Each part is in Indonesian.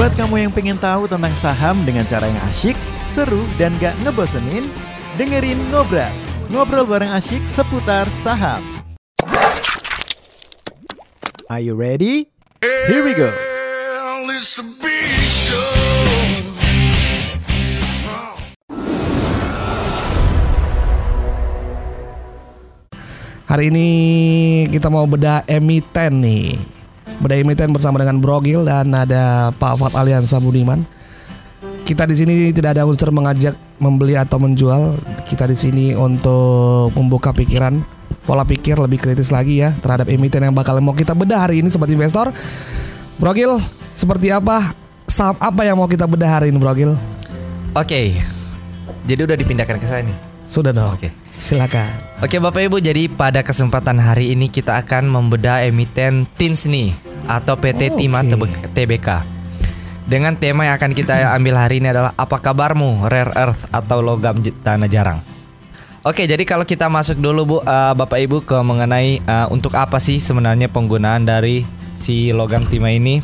Buat kamu yang pengen tahu tentang saham dengan cara yang asyik, seru, dan gak ngebosenin, dengerin Ngobras, ngobrol bareng asyik seputar saham. Are you ready? Here we go. Hari ini kita mau bedah emiten nih. Bedah emiten bersama dengan Brogil dan ada Pak Fat Aliansa Budiman. Kita di sini tidak ada unsur mengajak membeli atau menjual. Kita di sini untuk membuka pikiran, pola pikir lebih kritis lagi ya terhadap emiten yang bakal mau kita bedah hari ini sobat investor. Brogil, seperti apa saham apa yang mau kita bedah hari ini Brogil? Oke. Jadi udah dipindahkan ke saya nih. Sudah dong. Oke. Silakan. Oke Bapak Ibu, jadi pada kesempatan hari ini kita akan membedah emiten TINS nih atau PT Oh, Timah. Tebe- TBK. Dengan tema yang akan kita ambil hari ini adalah apa kabarmu rare earth atau logam tanah jarang. Oke, jadi kalau kita masuk dulu Bu eh, Bapak Ibu ke mengenai eh, untuk apa sih sebenarnya penggunaan dari si logam timah ini.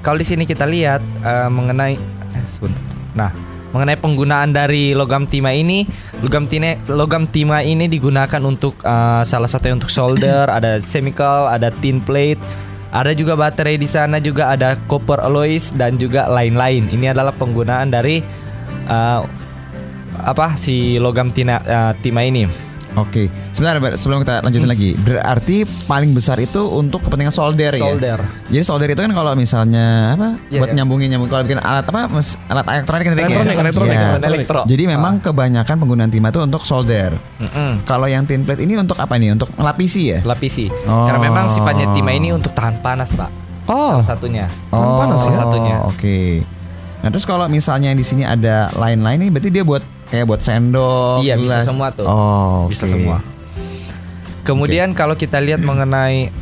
Kalau di sini kita lihat eh, mengenai eh, sebentar. Nah, mengenai penggunaan dari logam timah ini, logam tine, logam timah ini digunakan untuk eh, salah satunya untuk solder, ada chemical, ada tin plate, ada juga baterai di sana juga ada copper alloys dan juga lain-lain. Ini adalah penggunaan dari eh, apa si logam tina, eh, timah ini. Oke, sebentar Ber, sebelum kita lanjutin lagi. Berarti paling besar itu untuk kepentingan solder, ya. Solder. Jadi solder itu kan kalau misalnya apa Iya, buat iya. nyambungin nyambung kalau bikin alat apa mes- alat elektronik kan tadi ya? Elektronik, elektronik, Iya. elektronik. Elektro. Jadi memang kebanyakan penggunaan timah itu untuk solder. Mm-mm. Kalau yang tin plate ini untuk apa nih? Untuk melapisi ya? Lapisi. Oh. Karena memang sifatnya timah ini untuk tahan panas, Pak. Oh, Salah satunya. Tahan panas ya? satunya. Oke. Nah terus kalau misalnya di sini ada lain-lain nih, berarti dia buat kayak buat sendok, Iya, bisa gelas. semua tuh. Oh, Bisa oke. semua. Kemudian kalau kita lihat mengenai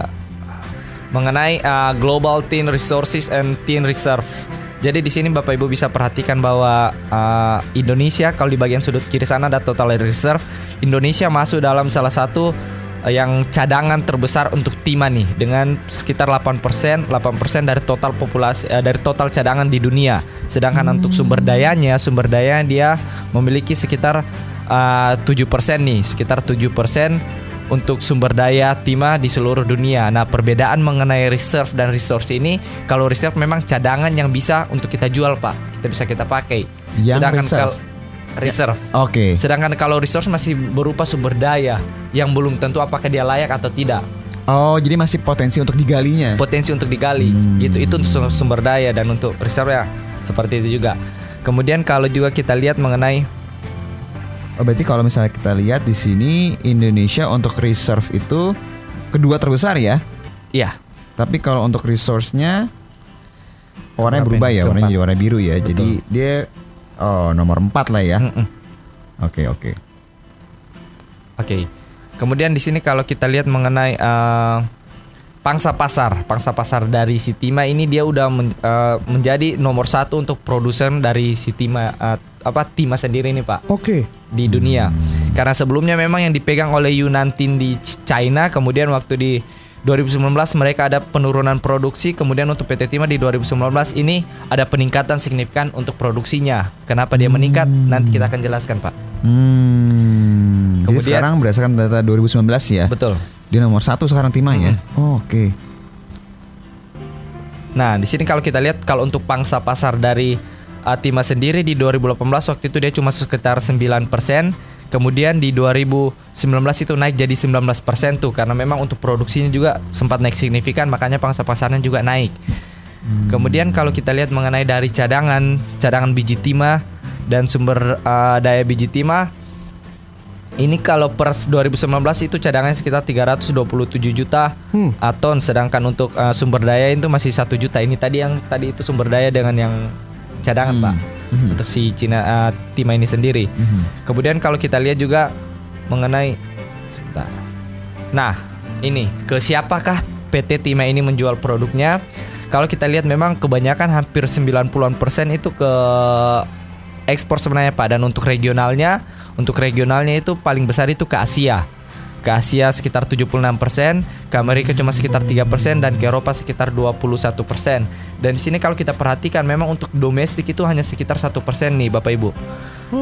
mengenai uh, Global Tin Resources and Tin Reserves. Jadi di sini Bapak Ibu bisa perhatikan bahwa uh, Indonesia kalau di bagian sudut kiri sana ada total reserve. Indonesia masuk dalam salah satu uh, yang cadangan terbesar untuk timah nih dengan sekitar 8%, 8% dari total populasi uh, dari total cadangan di dunia. Sedangkan untuk sumber dayanya, sumber daya dia memiliki sekitar uh, 7% nih, sekitar 7% untuk sumber daya timah di seluruh dunia. Nah, perbedaan mengenai reserve dan resource ini, kalau reserve memang cadangan yang bisa untuk kita jual, Pak. Kita bisa kita pakai. Yang Sedangkan reserve? kalau reserve. Oke. Sedangkan kalau resource masih berupa sumber daya yang belum tentu apakah dia layak atau tidak. Oh, jadi masih potensi untuk digalinya. Potensi untuk digali. Gitu. Itu untuk sum- sumber daya dan untuk reserve ya seperti itu juga. Kemudian kalau juga kita lihat mengenai Oh, berarti kalau misalnya kita lihat di sini Indonesia untuk reserve itu kedua terbesar ya. ya, Tapi kalau untuk resource-nya warnanya berubah ini? ya, warnanya jadi warna biru ya. Jadi dia oh nomor 4 lah ya. Oke, oke. Oke. Kemudian di sini kalau kita lihat mengenai eh, pangsa pasar, pangsa pasar dari Sitima ini dia udah men- eh, menjadi nomor satu untuk produsen dari Sitima eh, apa Tima sendiri nih Pak oke. di dunia. Karena sebelumnya memang yang dipegang oleh Yunantin di Ch- China, kemudian waktu di 2019 mereka ada penurunan produksi, kemudian untuk PT Timah di 2019 ini ada peningkatan signifikan untuk produksinya. Kenapa dia meningkat? Nanti kita akan jelaskan, Pak. Hmm. Jadi Kemudian- sekarang berdasarkan data 2019 ya. Betul. Dia nomor satu sekarang timah ya. Oh, oke. Nah, di sini kalau kita lihat kalau untuk pangsa pasar dari uh, Tima sendiri di 2018 waktu itu dia cuma sekitar 9%. Kemudian di 2019 itu naik jadi 19% tuh karena memang untuk produksinya juga sempat naik signifikan makanya pangsa pasarnya juga naik. Kemudian kalau kita lihat mengenai dari cadangan, cadangan biji timah dan sumber uh, daya biji timah ini kalau per 2019 itu cadangannya sekitar 327 juta Hmm. uh, ton sedangkan untuk uh, sumber daya itu masih satu juta. Ini tadi yang tadi itu sumber daya dengan yang cadangan, Pak. Untuk si Cina uh, Timah ini sendiri. Kemudian kalau kita lihat juga mengenai sebentar. Nah, ini ke siapakah PT Timah ini menjual produknya? Kalau kita lihat memang kebanyakan hampir 90-an persen itu ke ekspor sebenarnya Pak dan untuk regionalnya, untuk regionalnya itu paling besar itu ke Asia. ke Asia sekitar 76%, ke Amerika cuma sekitar 3% dan ke Eropa sekitar 21%. Dan di sini kalau kita perhatikan memang untuk domestik itu hanya sekitar satu persen nih Bapak Ibu.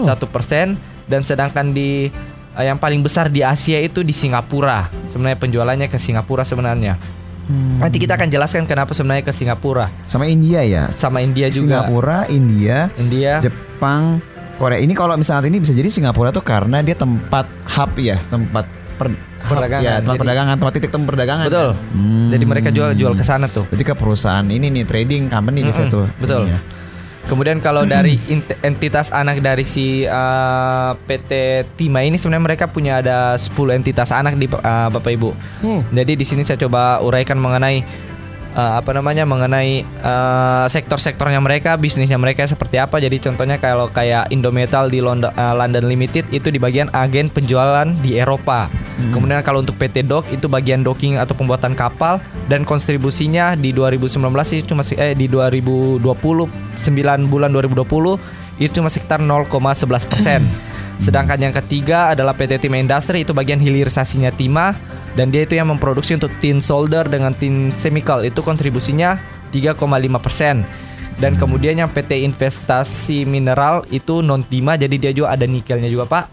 Satu persen dan sedangkan di eh, yang paling besar di Asia itu di Singapura. Sebenarnya penjualannya ke Singapura sebenarnya. Nanti kita akan jelaskan kenapa sebenarnya ke Singapura Sama India ya. sama India juga. Singapura, India, India. Jepang, Korea. Ini kalau misalnya ini bisa jadi Singapura tuh karena dia tempat hub ya, tempat per, Perdagangan. ya, tempat Jadi- perdagangan, tempat titik temu perdagangan. Betul. kan? Hmm. Jadi mereka jual jual ke sana tuh. Berarti ke perusahaan ini nih trading company bisa Mm-mm, tuh. betul. Iya. Kemudian kalau dari entitas anak dari si uh, PT Tima ini sebenarnya mereka punya ada 10 entitas anak di uh, Bapak Ibu. Hmm. Jadi di sini saya coba uraikan mengenai uh, apa namanya mengenai uh, sektor-sektornya mereka, bisnisnya mereka seperti apa. Jadi contohnya kalau kayak Indometal di London, uh, London Limited itu di bagian agen penjualan di Eropa. Kemudian kalau untuk PT Dock itu bagian docking atau pembuatan kapal dan kontribusinya di 2019 sih cuma eh di 2020 9 bulan 2020 itu cuma sekitar 0,11 persen. Sedangkan yang ketiga adalah PT Tima Industry itu bagian hilirisasinya Tima dan dia itu yang memproduksi untuk tin solder dengan tin chemical itu kontribusinya 3,5 persen. Dan kemudian yang PT Investasi Mineral itu non Tima jadi dia juga ada nikelnya juga Pak.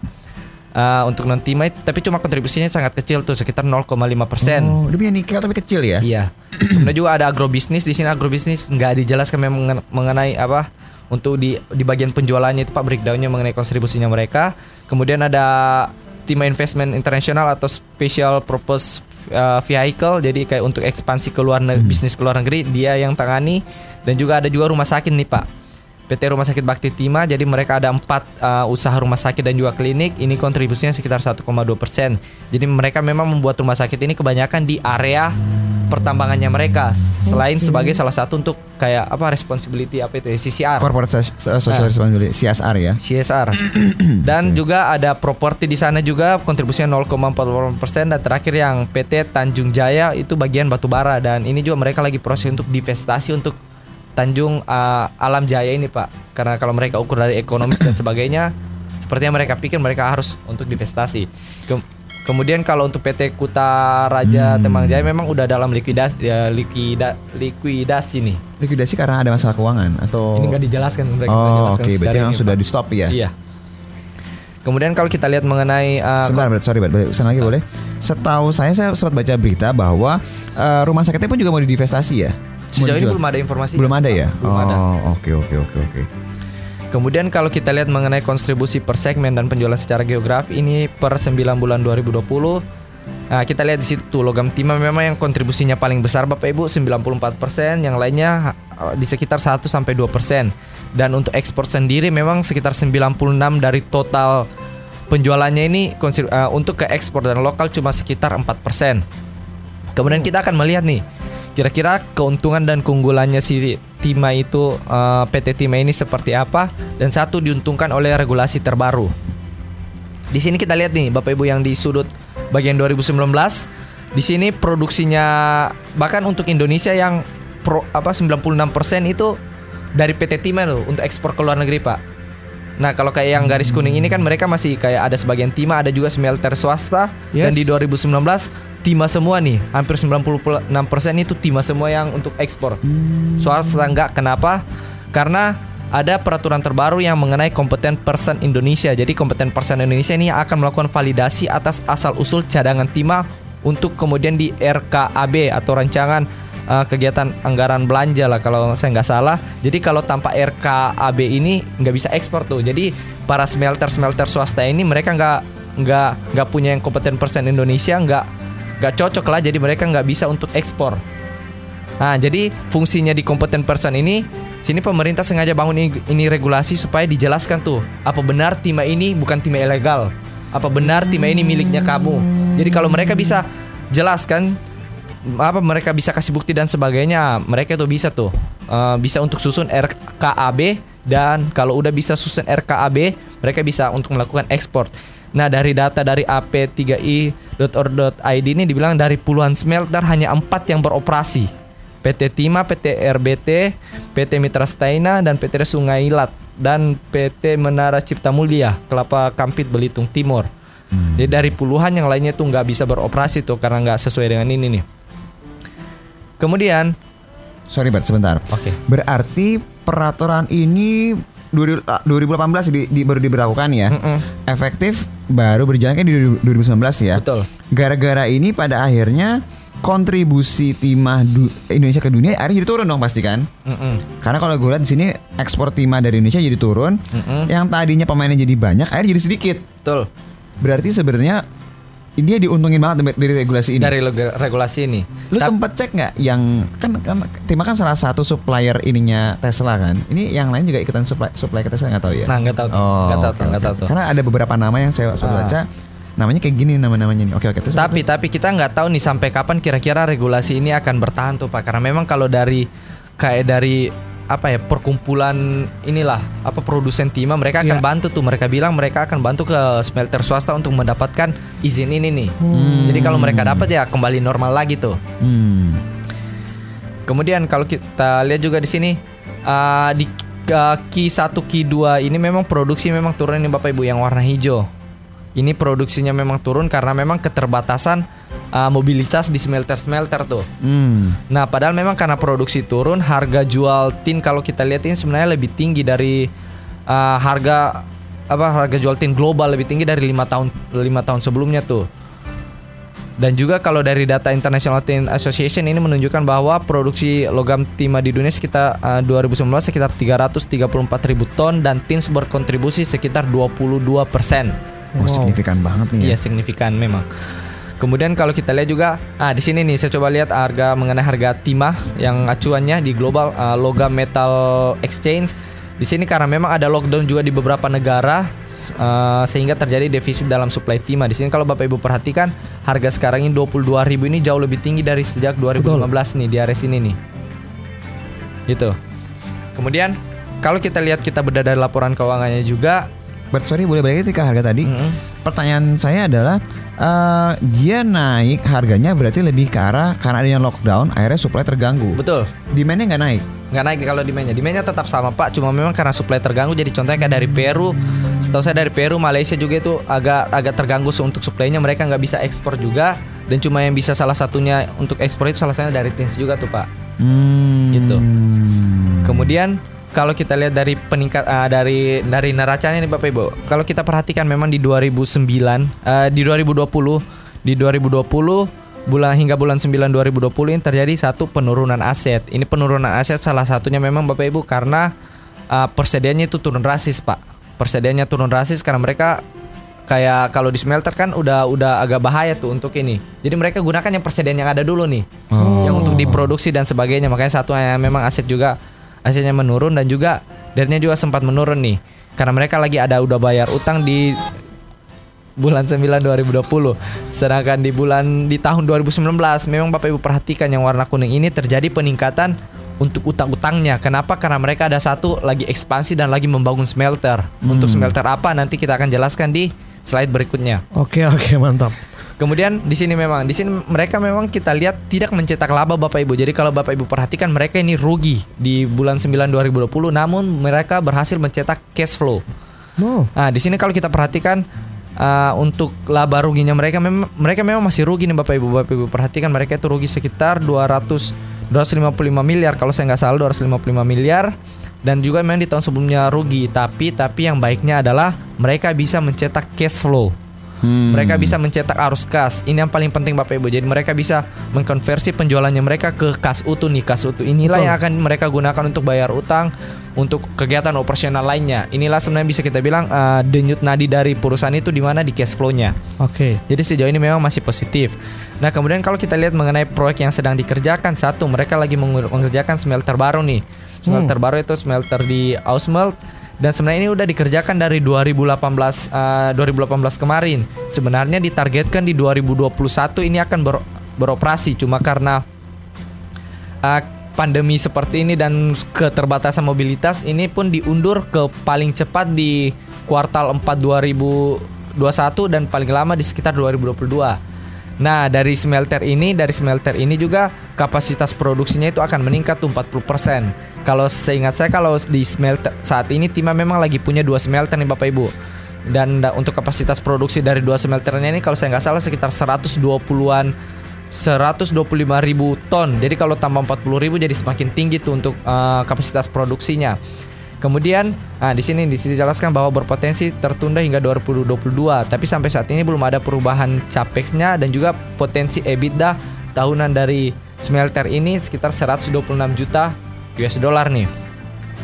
Uh, untuk non Tima tapi cuma kontribusinya sangat kecil tuh sekitar 0,5 persen. Oh, dia punya nikel tapi kecil ya. Iya. Kemudian juga ada agrobisnis di sini agrobisnis nggak dijelaskan memang mengen- mengenai apa untuk di di bagian penjualannya itu Pak breakdownnya mengenai kontribusinya mereka. Kemudian ada Tima Investment International atau Special Purpose uh, Vehicle jadi kayak untuk ekspansi ke luar negeri bisnis ke luar negeri dia yang tangani dan juga ada juga rumah sakit nih Pak. PT Rumah Sakit Bakti Tima jadi mereka ada empat uh, usaha rumah sakit dan juga klinik. Ini kontribusinya sekitar 1,2 persen. Jadi mereka memang membuat rumah sakit ini kebanyakan di area pertambangannya mereka. Selain sebagai salah satu untuk kayak apa responsibility apa itu ya, CCR Corporate Soc- Social Nah. Responsibility CSR ya. CSR dan juga ada properti di sana juga kontribusinya 0,48 persen. Dan terakhir yang PT Tanjung Jaya itu bagian batubara dan ini juga mereka lagi proses untuk divestasi untuk Tanjung uh, Alam Jaya ini Pak. Karena kalau mereka ukur dari ekonomis dan sebagainya sepertinya mereka pikir mereka harus untuk divestasi. Kem- kemudian kalau untuk PT Kuta Raja Temang Jaya memang udah dalam likuidasi ya, likida, likuidasi nih. Likuidasi karena ada masalah keuangan atau ini nggak dijelaskan mereka Oh, oke, berarti secara yang sudah di stop ya. Iya. Kemudian kalau kita lihat mengenai uh, Sebentar, sorry, boleh usaha lagi boleh. Setahu saya saya sempat baca berita bahwa eh, rumah sakitnya pun juga mau divestasi ya. Sejauh ini belum ada informasi. belum ada ya. Belum ada. oh, oke oke oke oke. Kemudian kalau kita lihat mengenai kontribusi per segmen dan penjualan secara geografi ini per 9 bulan 2020 Nah, kita lihat di situ logam timah memang yang kontribusinya paling besar Bapak Ibu 94%, yang lainnya uh, di sekitar 1 sampai 2%. Dan untuk ekspor sendiri memang sekitar 96 dari total penjualannya ini uh, untuk ke ekspor dan lokal cuma sekitar 4%. Kemudian kita akan melihat nih kira-kira keuntungan dan keunggulannya si Tima itu uh, PT Tima ini seperti apa dan satu diuntungkan oleh regulasi terbaru. Di sini kita lihat nih Bapak Ibu yang di sudut bagian 2019 di sini produksinya bahkan untuk Indonesia yang pro apa 96% itu dari PT Tima loh untuk ekspor ke luar negeri, Pak. Nah, kalau kayak yang garis kuning ini kan mereka masih kayak ada sebagian Tima, ada juga smelter swasta dan Yes. di 2019 Tima semua nih, hampir 96% itu Tima semua yang untuk ekspor. Swasta enggak kenapa? Karena ada peraturan terbaru yang mengenai kompeten person Indonesia. Jadi kompeten person Indonesia ini akan melakukan validasi atas asal usul cadangan timah untuk kemudian di RKAB atau rancangan uh, kegiatan anggaran belanja lah kalau saya nggak salah. Jadi kalau tanpa RKAB ini nggak bisa ekspor tuh. Jadi para smelter smelter swasta ini mereka nggak nggak nggak punya yang kompeten person Indonesia nggak nggak cocok lah. Jadi mereka nggak bisa untuk ekspor. Nah, jadi fungsinya di kompeten person ini sini pemerintah sengaja bangun ini, ini regulasi supaya dijelaskan tuh apa benar timah ini bukan timah ilegal. Apa benar timah ini miliknya kamu. Jadi kalau mereka bisa jelaskan apa mereka bisa kasih bukti dan sebagainya, mereka tuh bisa tuh eh, bisa untuk susun RKAB dan kalau udah bisa susun RKAB, mereka bisa untuk melakukan ekspor. Nah, dari data dari ap3i.or.id ini dibilang dari puluhan smelter hanya empat yang beroperasi. PT Tima, PT RBT, PT Mitra Staina, dan PT Sungai Ilat dan PT Menara Cipta Mulia, Kelapa Kampit, Belitung Timur. Jadi dari puluhan yang lainnya tuh nggak bisa beroperasi tuh karena nggak sesuai dengan ini nih. Kemudian, Sorry Bert, sebentar. oke, Berarti peraturan ini 2018 di, di- baru diberlakukan ya. Mm-mm. Efektif baru berjalan kan di 2019 ya. betul. Gara-gara ini pada akhirnya kontribusi timah Indonesia ke dunia akhirnya jadi turun dong pasti kan? Mm-mm. Karena kalau gue lihat di sini ekspor timah dari Indonesia jadi turun, Mm-mm. yang tadinya pemainnya jadi banyak, akhirnya jadi sedikit. Betul. Berarti sebenarnya dia diuntungin banget dari regulasi ini. Dari regulasi ini. Lu Ta- sempet cek nggak yang kan kan Timah kan salah satu supplier ininya Tesla kan? Ini yang lain juga ikutan supply supply ke Tesla nggak tahu ya? Nah, nggak tahu. Oh, Nggak tahu nggak oke. tahu tuh. Karena ada beberapa nama yang saya sempat Ah. baca namanya kayak gini nama-namanya nih. Oke oke terus Tapi tapi kita nggak tahu nih sampai kapan kira-kira regulasi ini akan bertahan tuh Pak. Karena memang kalau dari kayak dari apa ya perkumpulan inilah apa produsen timah mereka akan Iya. bantu tuh mereka bilang mereka akan bantu ke smelter swasta untuk mendapatkan izin ini nih. Hmm. Jadi kalau mereka dapat ya kembali normal lagi tuh. Hmm. Kemudian kalau kita lihat juga di sini uh, di uh, Q1 Q2 ini memang produksi memang turun ini Bapak Ibu yang warna hijau. Ini produksinya memang turun karena memang keterbatasan uh, mobilitas di smelter-smelter tuh. Hmm. Nah, padahal memang karena produksi turun, harga jual tin kalau kita lihat ini sebenarnya lebih tinggi dari uh, harga apa harga jual tin global lebih tinggi dari lima tahun lima tahun sebelumnya tuh. Dan juga kalau dari data International Tin Association ini menunjukkan bahwa produksi logam timah di dunia sekitar uh, 2019 sekitar 334 ribu ton dan tin berkontribusi sekitar 22 persen. Oh, signifikan banget nih. Iya Ya. signifikan memang. Kemudian kalau kita lihat juga, ah di sini nih saya coba lihat harga mengenai harga timah yang acuannya di global uh, logam metal exchange. Di sini karena memang ada lockdown juga di beberapa negara uh, sehingga terjadi defisit dalam supply timah. Di sini kalau Bapak Ibu perhatikan harga sekarang ini 22.000 ini jauh lebih tinggi dari sejak 2015 nih di area sini nih. Gitu. Kemudian kalau kita lihat kita beda dari laporan keuangannya juga, Bert, sorry boleh balik lagi ke harga tadi. mm, Pertanyaan saya adalah eh, dia naik harganya berarti lebih ke arah karena adanya lockdown akhirnya supply terganggu. betul. Demandnya nggak naik. nggak naik kalau demandnya demandnya tetap sama pak cuma memang karena supply terganggu jadi contohnya kayak dari Peru setahu saya dari Peru Malaysia juga itu agak agak terganggu untuk supply-nya mereka nggak bisa ekspor juga dan cuma yang bisa salah satunya untuk ekspor itu salah satunya dari Tins juga tuh pak Hmm. Gitu. kemudian kalau kita lihat dari peningkat ah, dari dari neracanya nih Bapak Ibu kalau kita perhatikan memang di 2009 eh, di 2020 di 2020 bulan hingga bulan 9 2020 ini terjadi satu penurunan aset. Ini penurunan aset salah satunya memang Bapak Ibu karena uh, persediaannya itu turun drastis, Pak. Persediaannya turun drastis karena mereka kayak kalau di smelter kan udah udah agak bahaya tuh untuk ini. Jadi mereka gunakan yang persediaan yang ada dulu nih. Yang untuk diproduksi dan sebagainya. Makanya satu yang memang aset juga asetnya menurun dan juga darinya juga sempat menurun nih. Karena mereka lagi ada udah bayar utang di bulan 9 2020. Sedangkan di bulan di tahun 2019 memang Bapak Ibu perhatikan yang warna kuning ini terjadi peningkatan untuk utang-utangnya. Kenapa? Karena mereka ada satu lagi ekspansi dan lagi membangun smelter. Untuk smelter apa nanti kita akan jelaskan di slide berikutnya. Oke oke mantap. Kemudian di sini memang di sini mereka memang kita lihat tidak mencetak laba Bapak Ibu. Jadi kalau Bapak Ibu perhatikan mereka ini rugi di bulan 9 2020 namun mereka berhasil mencetak cash flow. Oh. Nah, di sini kalau kita perhatikan uh, untuk laba ruginya mereka memang mereka memang masih rugi nih Bapak Ibu. Bapak Ibu perhatikan mereka itu rugi sekitar 200 255 miliar kalau saya nggak salah 255 miliar dan juga memang di tahun sebelumnya rugi. Tapi tapi yang baiknya adalah mereka bisa mencetak cash flow. Hmm. Mereka bisa mencetak arus kas. Ini yang paling penting Bapak Ibu. Jadi mereka bisa mengkonversi penjualannya mereka ke kas utuh nih. Kas utuh inilah Betul. yang akan mereka gunakan untuk bayar utang, untuk kegiatan operasional lainnya. Inilah sebenarnya bisa kita bilang uh, denyut nadi dari perusahaan itu di mana di cash flow-nya. Oke. Jadi sejauh ini memang masih positif. Nah kemudian kalau kita lihat mengenai proyek yang sedang dikerjakan, satu mereka lagi mengerjakan smelter baru nih. Smelter baru itu smelter di Ausmelt dan sebenarnya ini udah dikerjakan dari 2018 eh, 2018 kemarin. Sebenarnya ditargetkan di 2021 ini akan ber- beroperasi cuma karena eh, pandemi seperti ini dan keterbatasan mobilitas ini pun diundur ke paling cepat di kuartal 4 2021 dan paling lama di sekitar 2022. Nah, dari smelter ini, dari smelter ini juga kapasitas produksinya itu akan meningkat tuh 40%. Kalau seingat saya kalau di smelter saat ini Tima memang lagi punya dua smelter nih Bapak Ibu. Dan da- untuk kapasitas produksi dari dua smelternya ini kalau saya nggak salah sekitar 120-an 125 ribu ton. Jadi kalau tambah 40 ribu jadi semakin tinggi tuh untuk eh, kapasitas produksinya. Kemudian, nah di sini dijelaskan bahwa berpotensi tertunda hingga 2022, tapi sampai saat ini belum ada perubahan capexnya dan juga potensi EBITDA tahunan dari smelter ini sekitar 126 juta US dollar nih.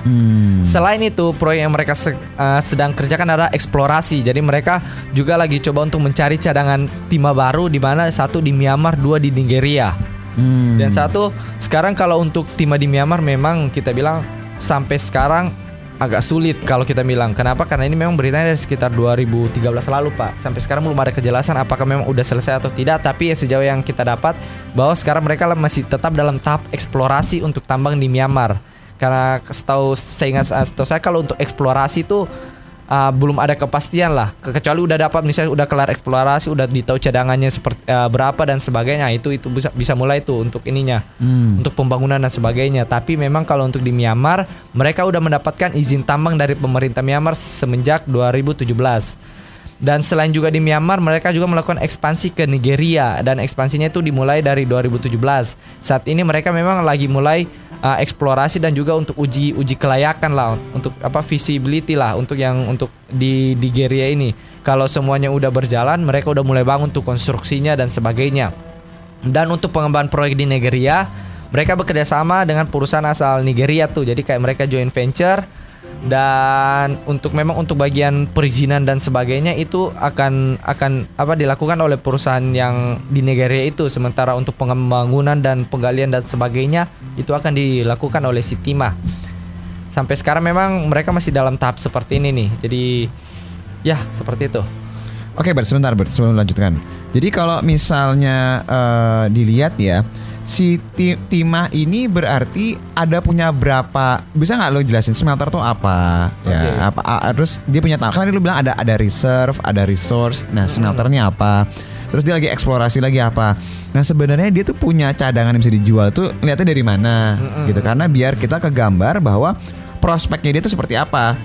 Hmm. Selain itu, proyek yang mereka se- uh, sedang kerjakan adalah eksplorasi. Jadi mereka juga lagi coba untuk mencari cadangan timah baru di mana satu di Myanmar, dua di Nigeria. Hmm. Dan satu sekarang kalau untuk timah di Myanmar memang kita bilang sampai sekarang agak sulit kalau kita bilang. Kenapa? Karena ini memang beritanya dari sekitar 2013 lalu, Pak. Sampai sekarang belum ada kejelasan apakah memang udah selesai atau tidak, tapi ya sejauh yang kita dapat bahwa sekarang mereka masih tetap dalam tahap eksplorasi untuk tambang di Myanmar. Karena setahu saya ingat setahu saya kalau untuk eksplorasi itu uh, belum ada kepastian lah. Ke- Kecuali udah dapat misalnya udah kelar eksplorasi, udah ditahu cadangannya seperti uh, berapa dan sebagainya. Itu itu bisa bisa mulai tuh untuk ininya. Hmm. Untuk pembangunan dan sebagainya. Tapi memang kalau untuk di Myanmar, mereka udah mendapatkan izin tambang dari pemerintah Myanmar semenjak 2017. Dan selain juga di Myanmar, mereka juga melakukan ekspansi ke Nigeria dan ekspansinya itu dimulai dari 2017. Saat ini mereka memang lagi mulai uh, eksplorasi dan juga untuk uji uji kelayakan lah untuk apa visibility lah untuk yang untuk di Nigeria ini. Kalau semuanya udah berjalan, mereka udah mulai bangun tuh konstruksinya dan sebagainya. Dan untuk pengembangan proyek di Nigeria, mereka bekerja sama dengan perusahaan asal Nigeria tuh. Jadi kayak mereka joint venture dan untuk memang untuk bagian perizinan dan sebagainya itu akan akan apa dilakukan oleh perusahaan yang di Nigeria itu. Sementara untuk pembangunan dan penggalian dan sebagainya itu akan dilakukan oleh Sitima. Sampai sekarang memang mereka masih dalam tahap seperti ini nih. Jadi ya seperti itu. Oke, Bert, sebentar, Bert, sebelum melanjutkan. Jadi kalau misalnya eh, dilihat ya, si ti- timah ini berarti ada punya berapa? Bisa nggak lo jelasin smelter tuh apa? Ya, Oke. apa? a- terus dia punya tahap. Kan tadi lo bilang ada ada reserve, ada resource. Nah, smelternya apa? Terus dia lagi eksplorasi lagi apa? Nah sebenarnya dia tuh punya cadangan yang bisa dijual tuh lihatnya dari mana gitu karena biar kita kegambar bahwa prospeknya dia tuh seperti apa.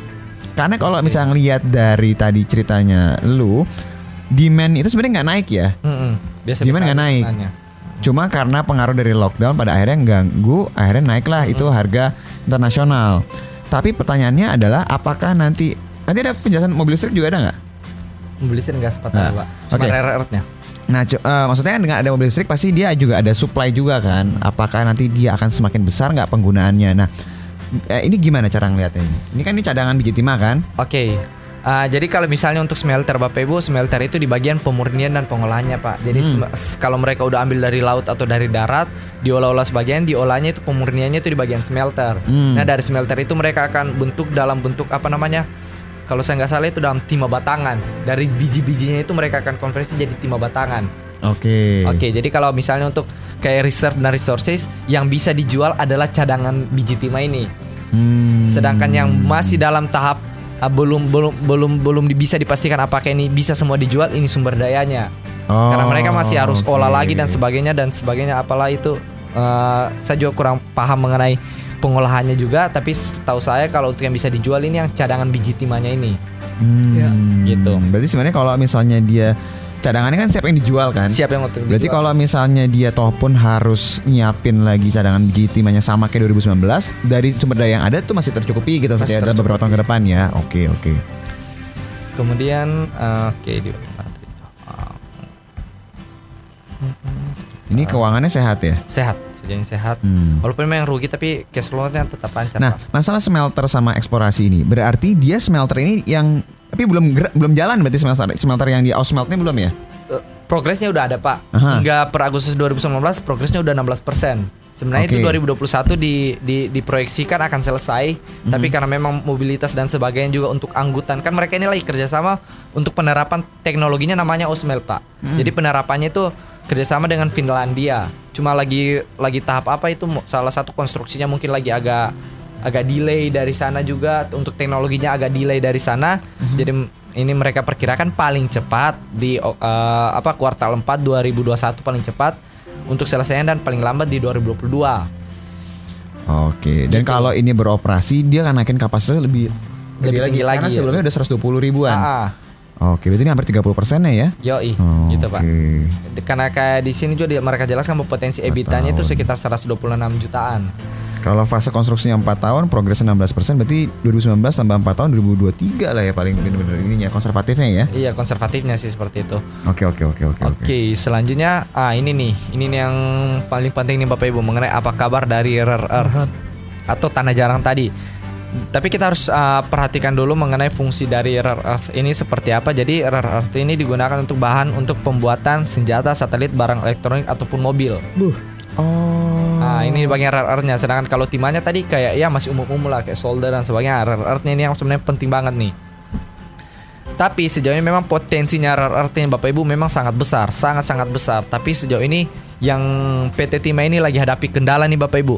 Karena kalau misalnya ngelihat dari tadi ceritanya lu, demand itu sebenarnya nggak naik ya. Mm-mm. Biasa Demand nggak naik. Cuma karena pengaruh dari lockdown pada akhirnya ganggu, akhirnya naiklah itu harga internasional. Tapi pertanyaannya adalah apakah nanti nanti ada penjelasan mobil listrik juga ada nggak? Membeli listrik nggak sempat Nah, Pak. Cuma oke. rare earth-nya. Nah, eh, maksudnya dengan ada mobil listrik pasti dia juga ada supply juga kan. Apakah nanti dia akan semakin besar nggak penggunaannya? Nah, eh, ini gimana cara ngeliatnya ini? Ini kan ini cadangan biji timah kan? Oke. Ah, jadi kalau misalnya untuk smelter Bapak Ibu, smelter itu di bagian pemurnian dan pengolahannya Pak. Jadi s- kalau mereka udah ambil dari laut atau dari darat, diolah-olah sebagian, diolahnya itu pemurniannya itu di bagian smelter. Hmm. Nah dari smelter itu mereka akan bentuk dalam bentuk apa namanya? Kalau saya nggak salah itu dalam timah batangan. Dari biji-bijinya itu mereka akan konversi jadi timah batangan. Oke. Oke, jadi kalau misalnya untuk kayak reserve dan resources yang bisa dijual adalah cadangan biji timah ini. Hmm. Sedangkan yang masih dalam tahap uh, belum belum belum belum bisa dipastikan apakah ini bisa semua dijual ini sumber dayanya. Oh, Karena mereka masih harus olah oke. lagi dan sebagainya dan sebagainya apalah itu uh, saya juga kurang paham mengenai pengolahannya juga tapi setahu saya kalau untuk yang bisa dijual ini yang cadangan biji timahnya ini. Hmm. Ya, gitu. Berarti sebenarnya kalau misalnya dia cadangannya kan siapa yang dijual kan? Siapa yang untuk Berarti kalau misalnya dia toh pun harus nyiapin lagi cadangan biji timahnya sama kayak 2019 dari sumber daya yang ada tuh masih tercukupi gitu Masih ada beberapa tahun ke depan ya. Oke oke. kemudian uh, oke di itu? Uh, Ini keuangannya sehat ya. sehat, sejauh ini sehat. Hmm. Walaupun memang rugi tapi cash flow-nya tetap lancar. Nah, masalah smelter sama eksplorasi ini berarti dia smelter ini yang tapi belum gerak, belum jalan berarti smelter smelter yang di Ausmelt ini belum ya? Eh, progresnya udah ada pak Aha. hingga per Agustus 2019 progresnya udah 16 sebenarnya itu Oke. 2021 di, di diproyeksikan akan selesai tapi Mhm. karena memang mobilitas dan sebagainya juga untuk anggutan kan mereka ini lagi kerjasama untuk penerapan teknologinya namanya Osmel pak Hmm. jadi penerapannya itu kerjasama dengan Finlandia cuma lagi lagi tahap apa itu salah satu konstruksinya mungkin lagi agak agak delay dari sana juga untuk teknologinya agak delay dari sana Mhm. jadi ini mereka perkirakan paling cepat di eh, apa kuartal 4 2021 paling cepat untuk selesainya dan paling lambat di 2022. Oke. Dan kalau ini beroperasi dia akan naikin kapasitasnya lebih Lebih tinggi Karena lagi ya. sebelumnya udah 120 ribuan. Ah, ah. Oke, berarti ini hampir 30 persen ya? Yoi, Oh, gitu pak. Karena kayak di sini juga dia- mereka jelaskan bahwa potensi EBITDA-nya itu sekitar 126 jutaan. Kalau fase konstruksinya 4 tahun, progresnya 16 persen, berarti 2019 tambah 4 tahun 2023 lah ya paling bener-bener ininya konservatifnya ya. Iya konservatifnya sih seperti itu. Oke oke oke oke oke. Oke, selanjutnya ah ini nih, ini nih yang paling penting nih Bapak Ibu mengenai apa kabar dari rare earth atau tanah jarang tadi. Tapi kita harus ah, perhatikan dulu mengenai fungsi dari rare earth ini seperti apa. Jadi rare earth ini digunakan untuk bahan untuk pembuatan senjata, satelit, barang elektronik ataupun mobil. Buh. Oh. Nah, ini bagian rare earth-nya. Sedangkan kalau timahnya tadi kayak ya masih umum-umum lah kayak solder dan sebagainya. Rare earth-nya ini yang sebenarnya penting banget nih. Tapi sejauh ini memang potensinya rare earth ini Bapak Ibu memang sangat besar, sangat-sangat besar. Tapi sejauh ini yang PT Timah ini lagi hadapi kendala nih Bapak Ibu.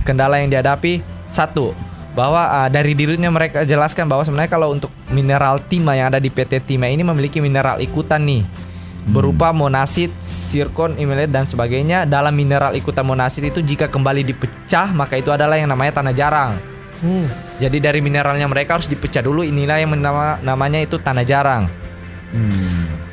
Kendala yang dihadapi satu bahwa ah, dari dirinya mereka jelaskan bahwa sebenarnya kalau untuk mineral timah yang ada di PT Timah ini memiliki mineral ikutan nih berupa monasit, zirkon, imelet dan sebagainya. Dalam mineral ikutan monasit itu jika kembali dipecah maka itu adalah yang namanya tanah jarang. Hmm. Jadi dari mineralnya mereka harus dipecah dulu. Inilah yang menama- namanya itu tanah jarang.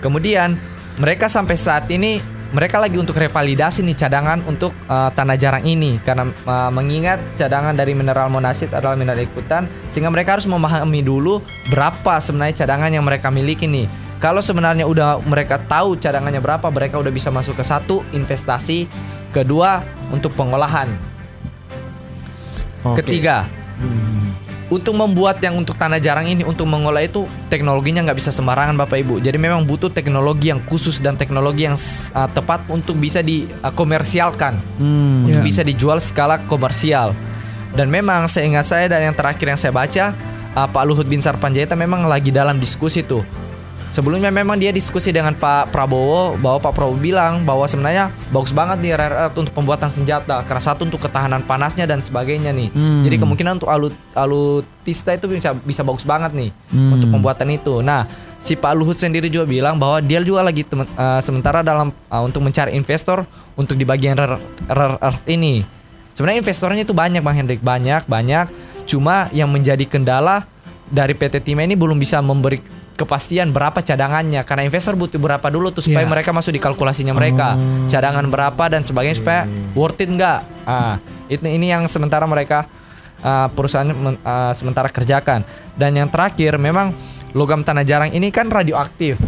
Kemudian mereka sampai saat ini mereka lagi untuk revalidasi nih cadangan untuk uh, tanah jarang ini karena uh, mengingat cadangan dari mineral monasit adalah mineral ikutan sehingga mereka harus memahami dulu berapa sebenarnya cadangan yang mereka miliki nih. Kalau sebenarnya udah mereka tahu cadangannya berapa, mereka udah bisa masuk ke satu investasi, kedua untuk pengolahan, Oke. Ketiga, untuk membuat yang untuk tanah jarang ini untuk mengolah itu teknologinya nggak bisa sembarangan Bapak Ibu. Jadi memang butuh teknologi yang khusus dan teknologi yang uh, tepat untuk bisa dikomersialkan, Hmm. untuk Iya. bisa dijual skala komersial. Dan memang seingat saya dan yang terakhir yang saya baca, uh, Pak Luhut Binsar Panjaitan memang lagi dalam diskusi tuh. Sebelumnya memang dia diskusi dengan Pak Prabowo bahwa Pak Prabowo bilang bahwa sebenarnya bagus banget nih rare earth untuk pembuatan senjata karena satu untuk ketahanan panasnya dan sebagainya nih. Hmm. Jadi kemungkinan untuk alut alutista itu bisa bisa bagus banget nih Hmm. untuk pembuatan itu. Nah, si Pak Luhut sendiri juga bilang bahwa dia juga lagi temen- eh, sementara dalam eh, untuk mencari investor untuk di bagian rare, rare earth ini. Sebenarnya investornya itu banyak Bang Hendrik, banyak, banyak. Cuma yang menjadi kendala dari PT Timah ini belum bisa memberi kepastian berapa cadangannya. Karena investor butuh berapa dulu tuh supaya Iya. mereka masuk di kalkulasinya mereka. Cadangan berapa dan sebagainya supaya worth it nggak? Ah itu ini yang sementara mereka ah, perusahaan men- ah, sementara kerjakan. Dan yang terakhir memang logam tanah jarang ini kan radioaktif.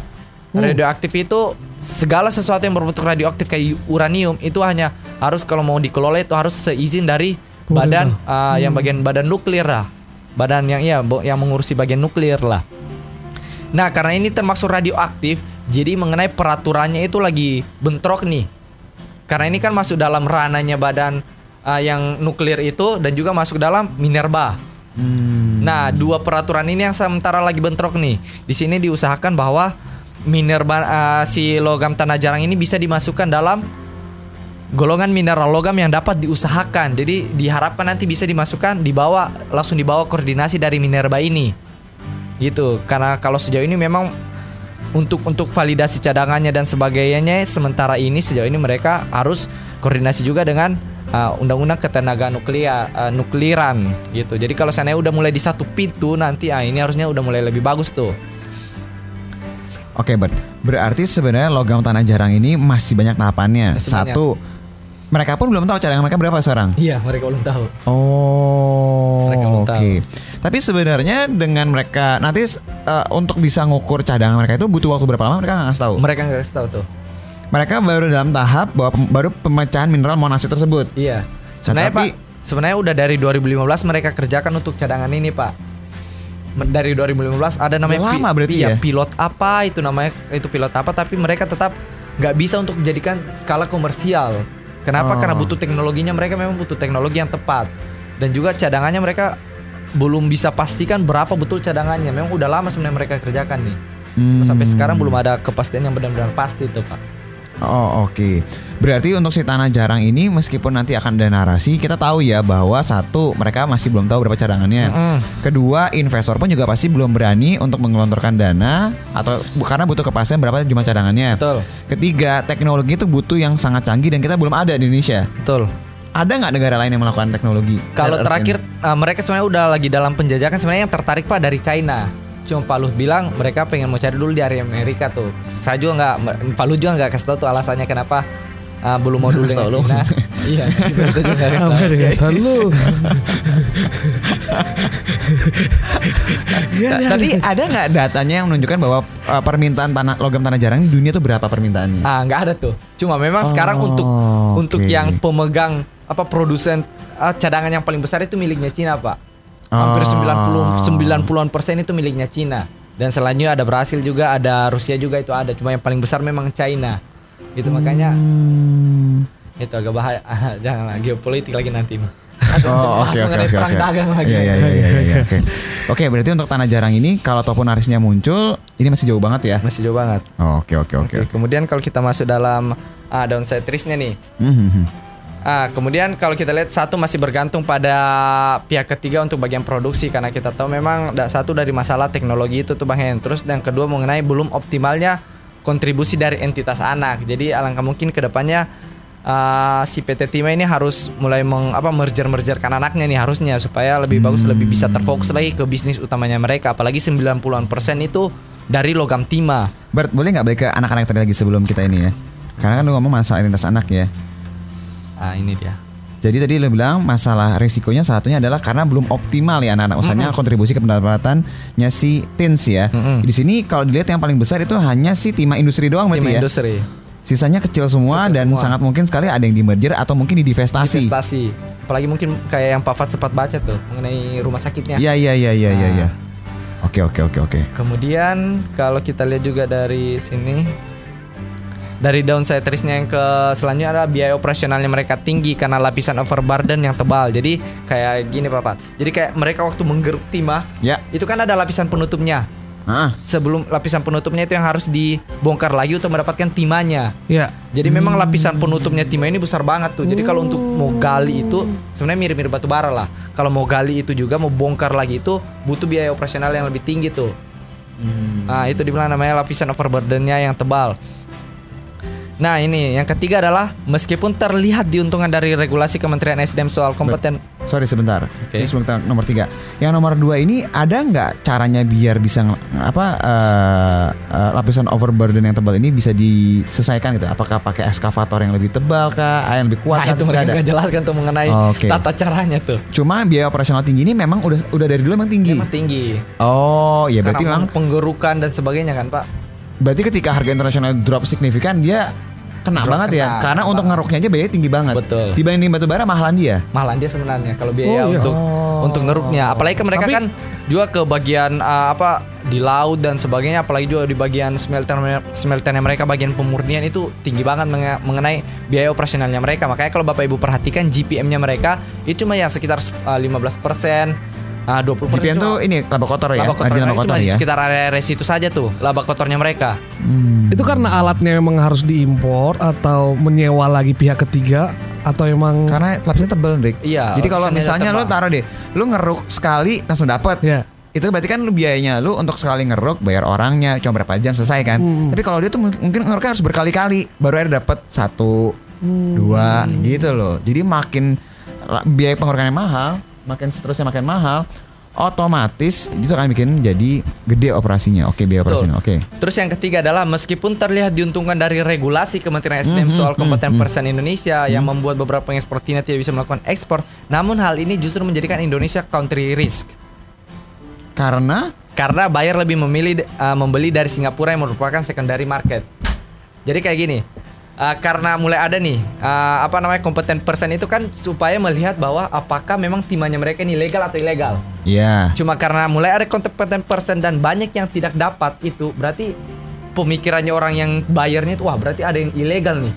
Radioaktif itu segala sesuatu yang berbentuk radioaktif kayak uranium itu hanya harus kalau mau dikelola itu harus seizin dari badan ah, yang bagian badan nuklir lah. Badan yang iya yang mengurusi bagian nuklir lah Nah, karena ini termasuk radioaktif, jadi mengenai peraturannya itu lagi bentrok nih. Karena ini kan masuk dalam ranahnya badan uh, yang nuklir itu dan juga masuk dalam Minerba. Nah, dua peraturan ini yang sementara lagi bentrok nih. Di sini diusahakan bahwa Minerba uh, si logam tanah jarang ini bisa dimasukkan dalam golongan mineral logam yang dapat diusahakan. Jadi diharapkan nanti bisa dimasukkan dibawa langsung dibawa koordinasi dari Minerba ini gitu karena kalau sejauh ini memang untuk untuk validasi cadangannya dan sebagainya sementara ini sejauh ini mereka harus koordinasi juga dengan uh, undang-undang ketenaga nuklir uh, nukliran gitu jadi kalau sana udah mulai di satu pintu nanti ah ini harusnya udah mulai lebih bagus tuh Oke, Bert. Berarti sebenarnya logam tanah jarang ini masih banyak tahapannya. Masih banyak. Mereka pun belum tahu cadangan mereka berapa sekarang. iya mereka belum tahu Oh, Mereka belum oke. tahu. Tapi sebenarnya dengan mereka nanti eh, untuk bisa ngukur cadangan mereka itu butuh waktu berapa lama mereka nggak ngasih tahu. mereka nggak tahu tuh Mereka baru dalam tahap bahwa pem- baru pemecahan mineral monasit tersebut. iya sebenarnya tapi- pak sebenarnya udah dari 2015 mereka kerjakan untuk cadangan ini pak dari 2015 ada namanya lama berarti iya, ya? pilot apa itu namanya itu pilot apa tapi mereka tetap nggak bisa untuk dijadikan skala komersial kenapa? Oh. karena butuh teknologinya mereka memang butuh teknologi yang tepat. Dan juga cadangannya mereka belum bisa pastikan berapa betul cadangannya. Memang udah lama sebenarnya mereka kerjakan nih. Hmm. sampai sekarang belum ada kepastian yang benar-benar pasti itu pak Oh oke. Berarti untuk si tanah jarang ini meskipun nanti akan ada narasi, kita tahu ya bahwa satu mereka masih belum tahu berapa cadangannya. Mm-mm. Kedua, investor pun juga pasti belum berani untuk menggelontorkan dana atau karena butuh kepastian berapa jumlah cadangannya. betul Ketiga, teknologi itu butuh yang sangat canggih dan kita belum ada di Indonesia. betul Ada nggak negara lain yang melakukan teknologi? Kalau terakhir uh, mereka sebenarnya udah lagi dalam penjajakan sebenarnya yang tertarik Pak dari China. Cuma Pak Luhut bilang mereka pengen mau cari dulu di area Amerika tuh. Saya juga nggak, Pak Luhut juga nggak kasih tahu tuh alasannya kenapa ah, belum mau dulu dengan lu Cina. Iya, kita juga nggak kasih tahu. Lu? Ta- Tapi ada nggak datanya yang menunjukkan bahwa uh, permintaan tanah logam tanah jarang di dunia tuh berapa permintaannya? Ah, nggak ada tuh. Cuma memang Oh, sekarang untuk oke. untuk yang pemegang apa produsen ah, cadangan yang paling besar itu miliknya Cina, Pak. Hampir Oh. 90 90-an persen itu miliknya Cina. Dan selanjutnya ada Brasil juga, ada Rusia juga itu ada. Cuma yang paling besar memang China. Gitu makanya Hmm. itu agak bahaya. Janganlah geopolitik lagi nanti nih. Oh, oke oke oke. perang oke. dagang lagi. Iya iya iya iya oke. Oke, berarti untuk tanah jarang ini kalau toponarisnya muncul, ini masih jauh banget ya. Masih jauh banget. Oh, Oke oke oke. Kemudian kalau kita masuk dalam ah, downside risk-nya nih. Hmm, hmm, hmm. Ah, kemudian kalau kita lihat satu masih bergantung pada pihak ketiga untuk bagian produksi karena kita tahu memang satu dari masalah teknologi itu tuh Bang Hen. Terus yang kedua mengenai belum optimalnya kontribusi dari entitas anak. Jadi alangkah mungkin ke depannya ah, si PT Timah ini harus mulai meng, apa merger mergerkan anaknya nih harusnya supaya lebih bagus lebih bisa terfokus lagi ke bisnis utamanya mereka apalagi 90-an persen itu dari logam timah. Bert, boleh nggak balik ke anak-anak tadi lagi sebelum kita ini ya? Karena kan lu ngomong masalah identitas anak ya. Ah, ini dia. Jadi tadi lu bilang masalah risikonya salah satunya adalah karena belum optimal ya anak-anak usahanya kontribusi ke pendapatannya si teens ya. Mm-mm. Di sini kalau dilihat yang paling besar itu hanya si timah industri doang berarti ya. industri. Sisanya kecil semua dan semua. sangat mungkin sekali ada yang di merger atau mungkin di divestasi. investasi. Apalagi mungkin kayak yang Pak sempat baca tuh mengenai rumah sakitnya. Iya iya iya iya iya. Nah. iya. Oke oke oke oke. Kemudian kalau kita lihat juga dari sini dari downside risk-nya yang ke selanjutnya adalah biaya operasionalnya mereka tinggi karena lapisan overburden yang tebal. Jadi kayak gini Pak. Jadi kayak mereka waktu menggeruk timah Ya. itu kan ada lapisan penutupnya. Ah, Sebelum lapisan penutupnya itu yang harus dibongkar lagi untuk mendapatkan timahnya. Ya. Jadi memang lapisan penutupnya timah ini besar banget tuh. Jadi kalau untuk mau gali itu sebenarnya mirip-mirip batu bara lah. Kalau mau gali itu juga mau bongkar lagi itu butuh biaya operasional yang lebih tinggi tuh. Nah itu dibilang namanya lapisan overburdennya yang tebal. Nah ini yang ketiga adalah meskipun terlihat diuntungkan dari regulasi Kementerian SDM soal kompeten sorry sebentar. Ini sebelum kita nomor tiga. Yang nomor dua ini ada nggak caranya biar bisa apa eh, eh, lapisan overburden yang tebal ini bisa diselesaikan gitu? Apakah pakai eskavator yang lebih tebal kah? Ah, Yang lebih kuat Nah itu mereka nggak jelaskan tuh mengenai Oke. tata caranya tuh. Cuma biaya operasional tinggi ini memang udah udah dari dulu memang tinggi. Emang tinggi. Oh, ya berarti memang penggerukan dan sebagainya kan Pak. Berarti ketika harga internasional drop signifikan dia kena Drop banget ya. kena, Karena kena untuk ngeruknya aja biayanya tinggi banget. Betul. Dibanding batu bara mahalan dia. mahalan dia sebenarnya kalau biaya Oh, iya. untuk untuk ngeruknya apalagi ke mereka Tapi- kan juga ke bagian uh, apa di laut dan sebagainya apalagi juga di bagian smelter smelternya mereka bagian pemurnian itu tinggi banget mengenai biaya operasionalnya mereka makanya kalau bapak ibu perhatikan GPM-nya mereka itu cuma ya sekitar uh, 15% uh, 20% GPM cuma tuh ini laba kotor ya, laba kotor laba kotor ya. sekitar area situ saja tuh laba kotornya mereka Hmm. Itu karena alatnya memang harus diimpor atau menyewa lagi pihak ketiga atau emang Karena lapisnya tebel, Rick. Iya, Jadi kalau misalnya lu taruh deh, lu ngeruk sekali langsung dapat. ya Itu berarti kan lu biayanya lu untuk sekali ngeruk bayar orangnya cuma berapa jam selesai kan. Hmm. Tapi kalau dia tuh mungkin ngeruknya harus berkali-kali baru ada dapat satu, dua gitu loh. Jadi makin biaya pengurukannya mahal, makin seterusnya makin mahal, otomatis itu akan bikin jadi gede operasinya. Oke, biaya operasinya. Oke. Terus yang ketiga adalah meskipun terlihat diuntungkan dari regulasi Kementerian SDM Mhm, soal mhm, kompeten mhm. persen Indonesia yang membuat beberapa pengekspor Tina tidak bisa melakukan ekspor, namun hal ini justru menjadikan Indonesia country risk. Karena Karena buyer lebih memilih uh, membeli dari Singapura yang merupakan secondary market. Jadi kayak gini, uh, karena mulai ada nih uh, apa namanya kompeten persen itu kan supaya melihat bahwa apakah memang timahnya mereka ini legal atau ilegal. ya Cuma karena mulai ada kompeten persen dan banyak yang tidak dapat itu berarti pemikirannya orang yang bayarnya itu wah berarti ada yang ilegal nih.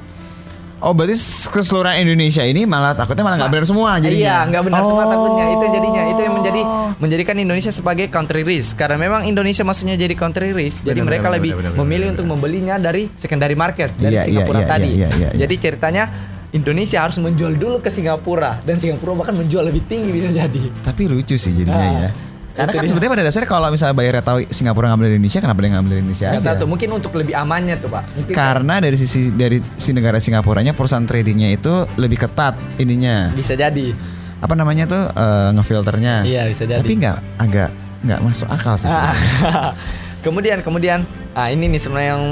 Oh berarti keseluruhan Indonesia ini malah takutnya malah nggak benar semua jadinya. Iya, nggak benar semua Oh. takutnya itu jadinya itu yang menjadi menjadikan Indonesia sebagai country risk karena memang Indonesia maksudnya jadi country risk jadi Benar, mereka benar, lebih benar, benar, memilih benar, untuk membelinya dari secondary market dari Iya, iya, Singapura iya, tadi. iya, iya, iya. Jadi ceritanya Indonesia harus menjual dulu ke Singapura dan Singapura bahkan menjual lebih tinggi bisa jadi. Tapi lucu sih jadinya Ah, ya. Karena itu kan sebenarnya pada dasarnya kalau misalnya bayarnya tahu Singapura ngambil dari Indonesia, kenapa dia ngambil dari Indonesia Nggak aja? tahu tuh mungkin untuk lebih amannya tuh pak. Mungkin Karena dari sisi dari si negara Singapuranya perusahaan tradingnya itu lebih ketat ininya. bisa jadi. Apa namanya tuh eh, ngefilternya. Iya bisa jadi. Tapi nggak agak nggak masuk akal sih. Kemudian kemudian ah ini nih sebenarnya yang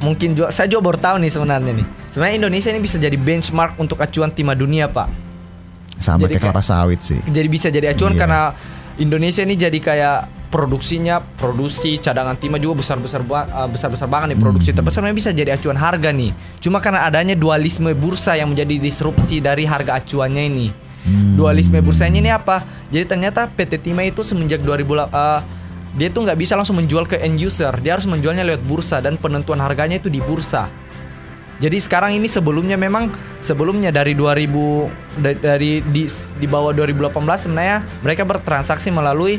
mungkin juga saya juga baru tahu nih sebenarnya nih. Sebenarnya Indonesia ini bisa jadi benchmark untuk acuan timah dunia, Pak. Sama Jadi kayak kelapa sawit sih. Jadi bisa jadi acuan Iya. karena Indonesia ini jadi kayak produksinya produksi cadangan timah juga besar besar besar besar banget nih Hmm. produksi terbesar. Memang bisa jadi acuan harga nih. Cuma karena adanya dualisme bursa yang menjadi disrupsi dari harga acuannya ini. Hmm. dualisme bursanya ini apa? Jadi ternyata PT Timah itu semenjak 2000 eh, dia tuh nggak bisa langsung menjual ke end user. Dia harus menjualnya lewat bursa dan penentuan harganya itu di bursa jadi sekarang ini sebelumnya memang sebelumnya dari 2000 da- dari di di bawah 2018 sebenarnya mereka bertransaksi melalui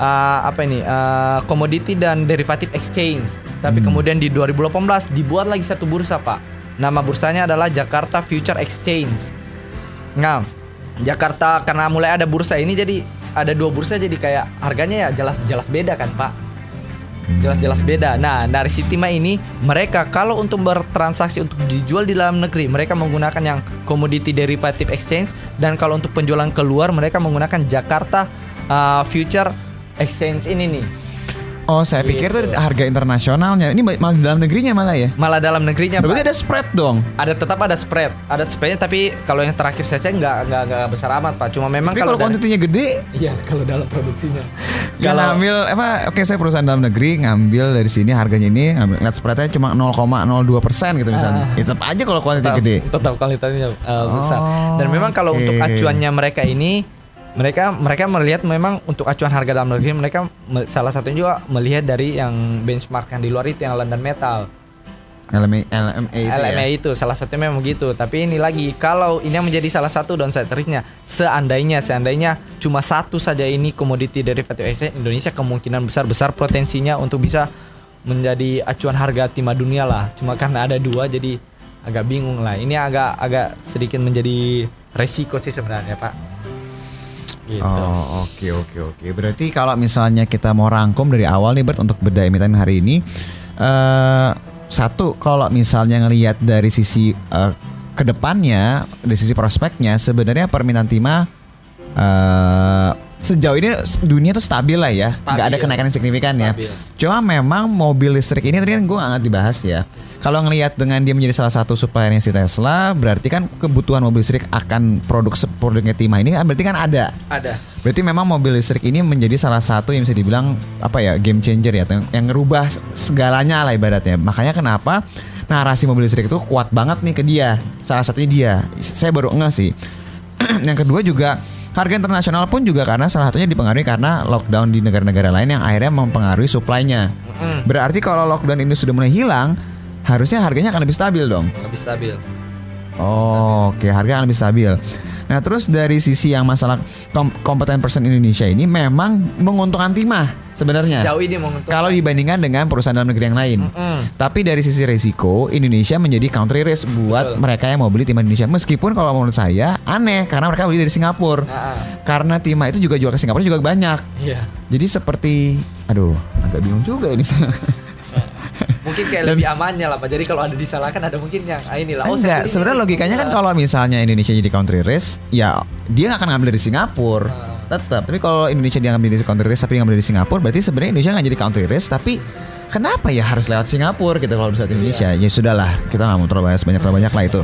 uh, apa ini uh, komoditi dan derivatif exchange. Tapi kemudian di 2018 dibuat lagi satu bursa pak. Nama bursanya adalah Jakarta Future Exchange. Nah, Jakarta karena mulai ada bursa ini jadi ada dua bursa jadi kayak harganya ya jelas jelas beda kan pak jelas-jelas beda. Nah, dari Sitima ini mereka kalau untuk bertransaksi untuk dijual di dalam negeri, mereka menggunakan yang commodity derivative exchange dan kalau untuk penjualan keluar mereka menggunakan Jakarta uh, Future Exchange ini nih. Oh, saya pikir tuh Gitu. harga internasionalnya. Ini malah dalam negerinya malah ya. Malah dalam negerinya Berarti Pak, ada spread dong. ada tetap ada spread, ada spreadnya tapi kalau yang terakhir saya cek nggak nggak nggak besar amat Pak. Cuma memang Tapi kalau kalau dari- kuantitinya gede, Iya, kalau dalam produksinya. Kalau ngambil apa? Oke, saya perusahaan dalam negeri ngambil dari sini harganya ini ngambil lihat spreadnya cuma 0,02 persen gitu misalnya. Ah. Ya, tetap aja kalau kuantiti tetap, gede. tetap kualitasnya uh, besar. Dan Oh, memang kalau oke. untuk acuannya mereka ini mereka mereka melihat memang untuk acuan harga dalam negeri mereka me- salah satunya juga melihat dari yang benchmark yang di luar itu yang London Metal. LMA, LMA itu LMA ya. itu salah satunya memang gitu. Tapi ini lagi kalau ini yang menjadi salah satu downside risknya seandainya seandainya cuma satu saja ini komoditi derivative exchange Indonesia kemungkinan besar besar potensinya untuk bisa menjadi acuan harga timah dunia lah. Cuma karena ada dua jadi agak bingung lah. Ini agak agak sedikit menjadi resiko sih sebenarnya Pak. Gitu. Oh oke oke oke. Berarti kalau misalnya kita mau rangkum dari awal nih Bert untuk beda emiten hari ini, eh satu kalau misalnya ngelihat dari sisi eh, ke depannya, dari sisi prospeknya, sebenarnya permintaan timah eh sejauh ini dunia tuh stabil lah ya, nggak ada Stabil. kenaikan yang signifikan ya. Stabil. Cuma memang mobil listrik ini tadi kan gue nggak dibahas ya. Kalau ngelihat dengan dia menjadi salah satu suppliernya si Tesla, berarti kan kebutuhan mobil listrik akan produk produknya Timah ini kan berarti kan ada. Ada. Berarti memang mobil listrik ini menjadi salah satu yang bisa dibilang apa ya game changer ya, yang, yang ngerubah segalanya lah ibaratnya. Makanya kenapa narasi mobil listrik itu kuat banget nih ke dia. Salah satunya dia. Saya baru enggak sih. yang kedua juga harga internasional pun juga karena salah satunya dipengaruhi karena lockdown di negara-negara lain yang akhirnya mempengaruhi supply-nya. Mm, Berarti kalau lockdown ini sudah mulai hilang, harusnya harganya akan lebih stabil dong. lebih stabil. Oh, oke, harga akan lebih stabil. Nah, terus dari sisi yang masalah kom kompeten person Indonesia ini memang menguntungkan timah sebenarnya. Sejauh ini menguntungkan. Kalau dibandingkan dengan perusahaan dalam negeri yang lain. Mm-mm. Tapi dari sisi risiko, Indonesia menjadi country risk buat Betul. mereka yang mau beli timah Indonesia. Meskipun kalau menurut saya aneh karena mereka beli dari Singapura. Ah, ah. Karena timah itu juga jual ke Singapura juga banyak. Iya. Jadi seperti aduh, agak bingung juga ini saya. Mungkin kayak lebih amannya lah Pak. Jadi kalau ada disalahkan ada mungkin yang ah, inilah. Enggak, saya pilih sebenarnya ini. logikanya kan kalau misalnya Indonesia jadi country risk, ya dia nggak akan ngambil dari Singapura. Ah. Tetap. Tapi kalau Indonesia dia ngambil dari country risk tapi ngambil dari Singapura, berarti sebenarnya Indonesia nggak jadi country risk, tapi kenapa ya harus lewat Singapura gitu kalau misalnya Indonesia? Iya. Ya sudahlah, kita nggak mau terlalu banyak banyak terlalu banyak lah itu.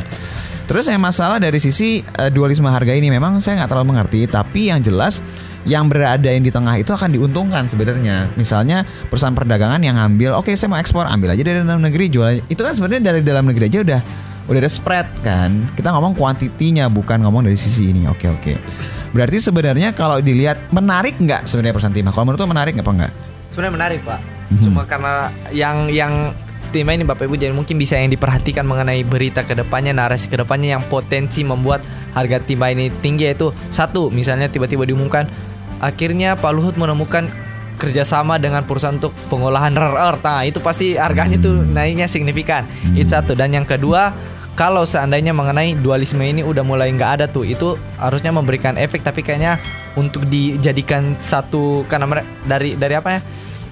Terus yang masalah dari sisi eh, dualisme harga ini memang saya nggak terlalu mengerti, tapi yang jelas yang berada yang di tengah itu akan diuntungkan sebenarnya. Misalnya perusahaan perdagangan yang ngambil, oke saya mau ekspor, ambil aja dari dalam negeri, jual. Itu kan sebenarnya dari dalam negeri aja udah udah ada spread kan. Kita ngomong kuantitinya bukan ngomong dari sisi ini. Oke oke. Berarti sebenarnya kalau dilihat menarik nggak sebenarnya perusahaan timah? Kalau menurut lo menarik nggak apa enggak? Sebenarnya menarik Pak. Mhm. Cuma karena yang yang tim ini Bapak Ibu jadi mungkin bisa yang diperhatikan mengenai berita ke depannya narasi ke depannya yang potensi membuat harga timah ini tinggi yaitu satu misalnya tiba-tiba diumumkan akhirnya Pak Luhut menemukan kerjasama dengan perusahaan untuk pengolahan rare earth. Nah itu pasti harganya tuh naiknya signifikan. Itu satu. Dan yang kedua kalau seandainya mengenai dualisme ini udah mulai nggak ada tuh itu harusnya memberikan efek tapi kayaknya untuk dijadikan satu karena dari dari apa ya?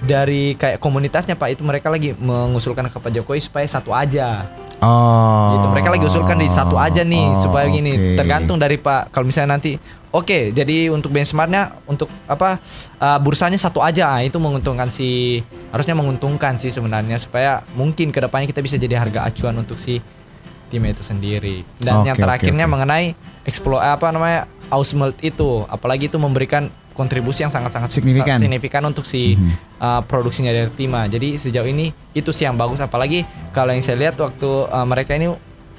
Dari kayak komunitasnya pak itu mereka lagi mengusulkan ke Pak Jokowi supaya satu aja Oh. gitu. Mereka lagi usulkan di satu aja nih Oh, supaya gini oke. tergantung dari Pak kalau misalnya nanti oke jadi untuk benchmarknya untuk apa uh, bursanya satu aja ah, itu menguntungkan si harusnya menguntungkan sih sebenarnya supaya mungkin ke depannya kita bisa jadi harga acuan untuk si tim itu sendiri dan Oke, yang terakhirnya oke. mengenai explore apa namanya Ausmelt itu apalagi itu memberikan kontribusi yang sangat-sangat Signifikan. signifikan untuk si uh, produksinya dari Tima. Jadi sejauh ini itu sih yang bagus apalagi kalau yang saya lihat waktu uh, mereka ini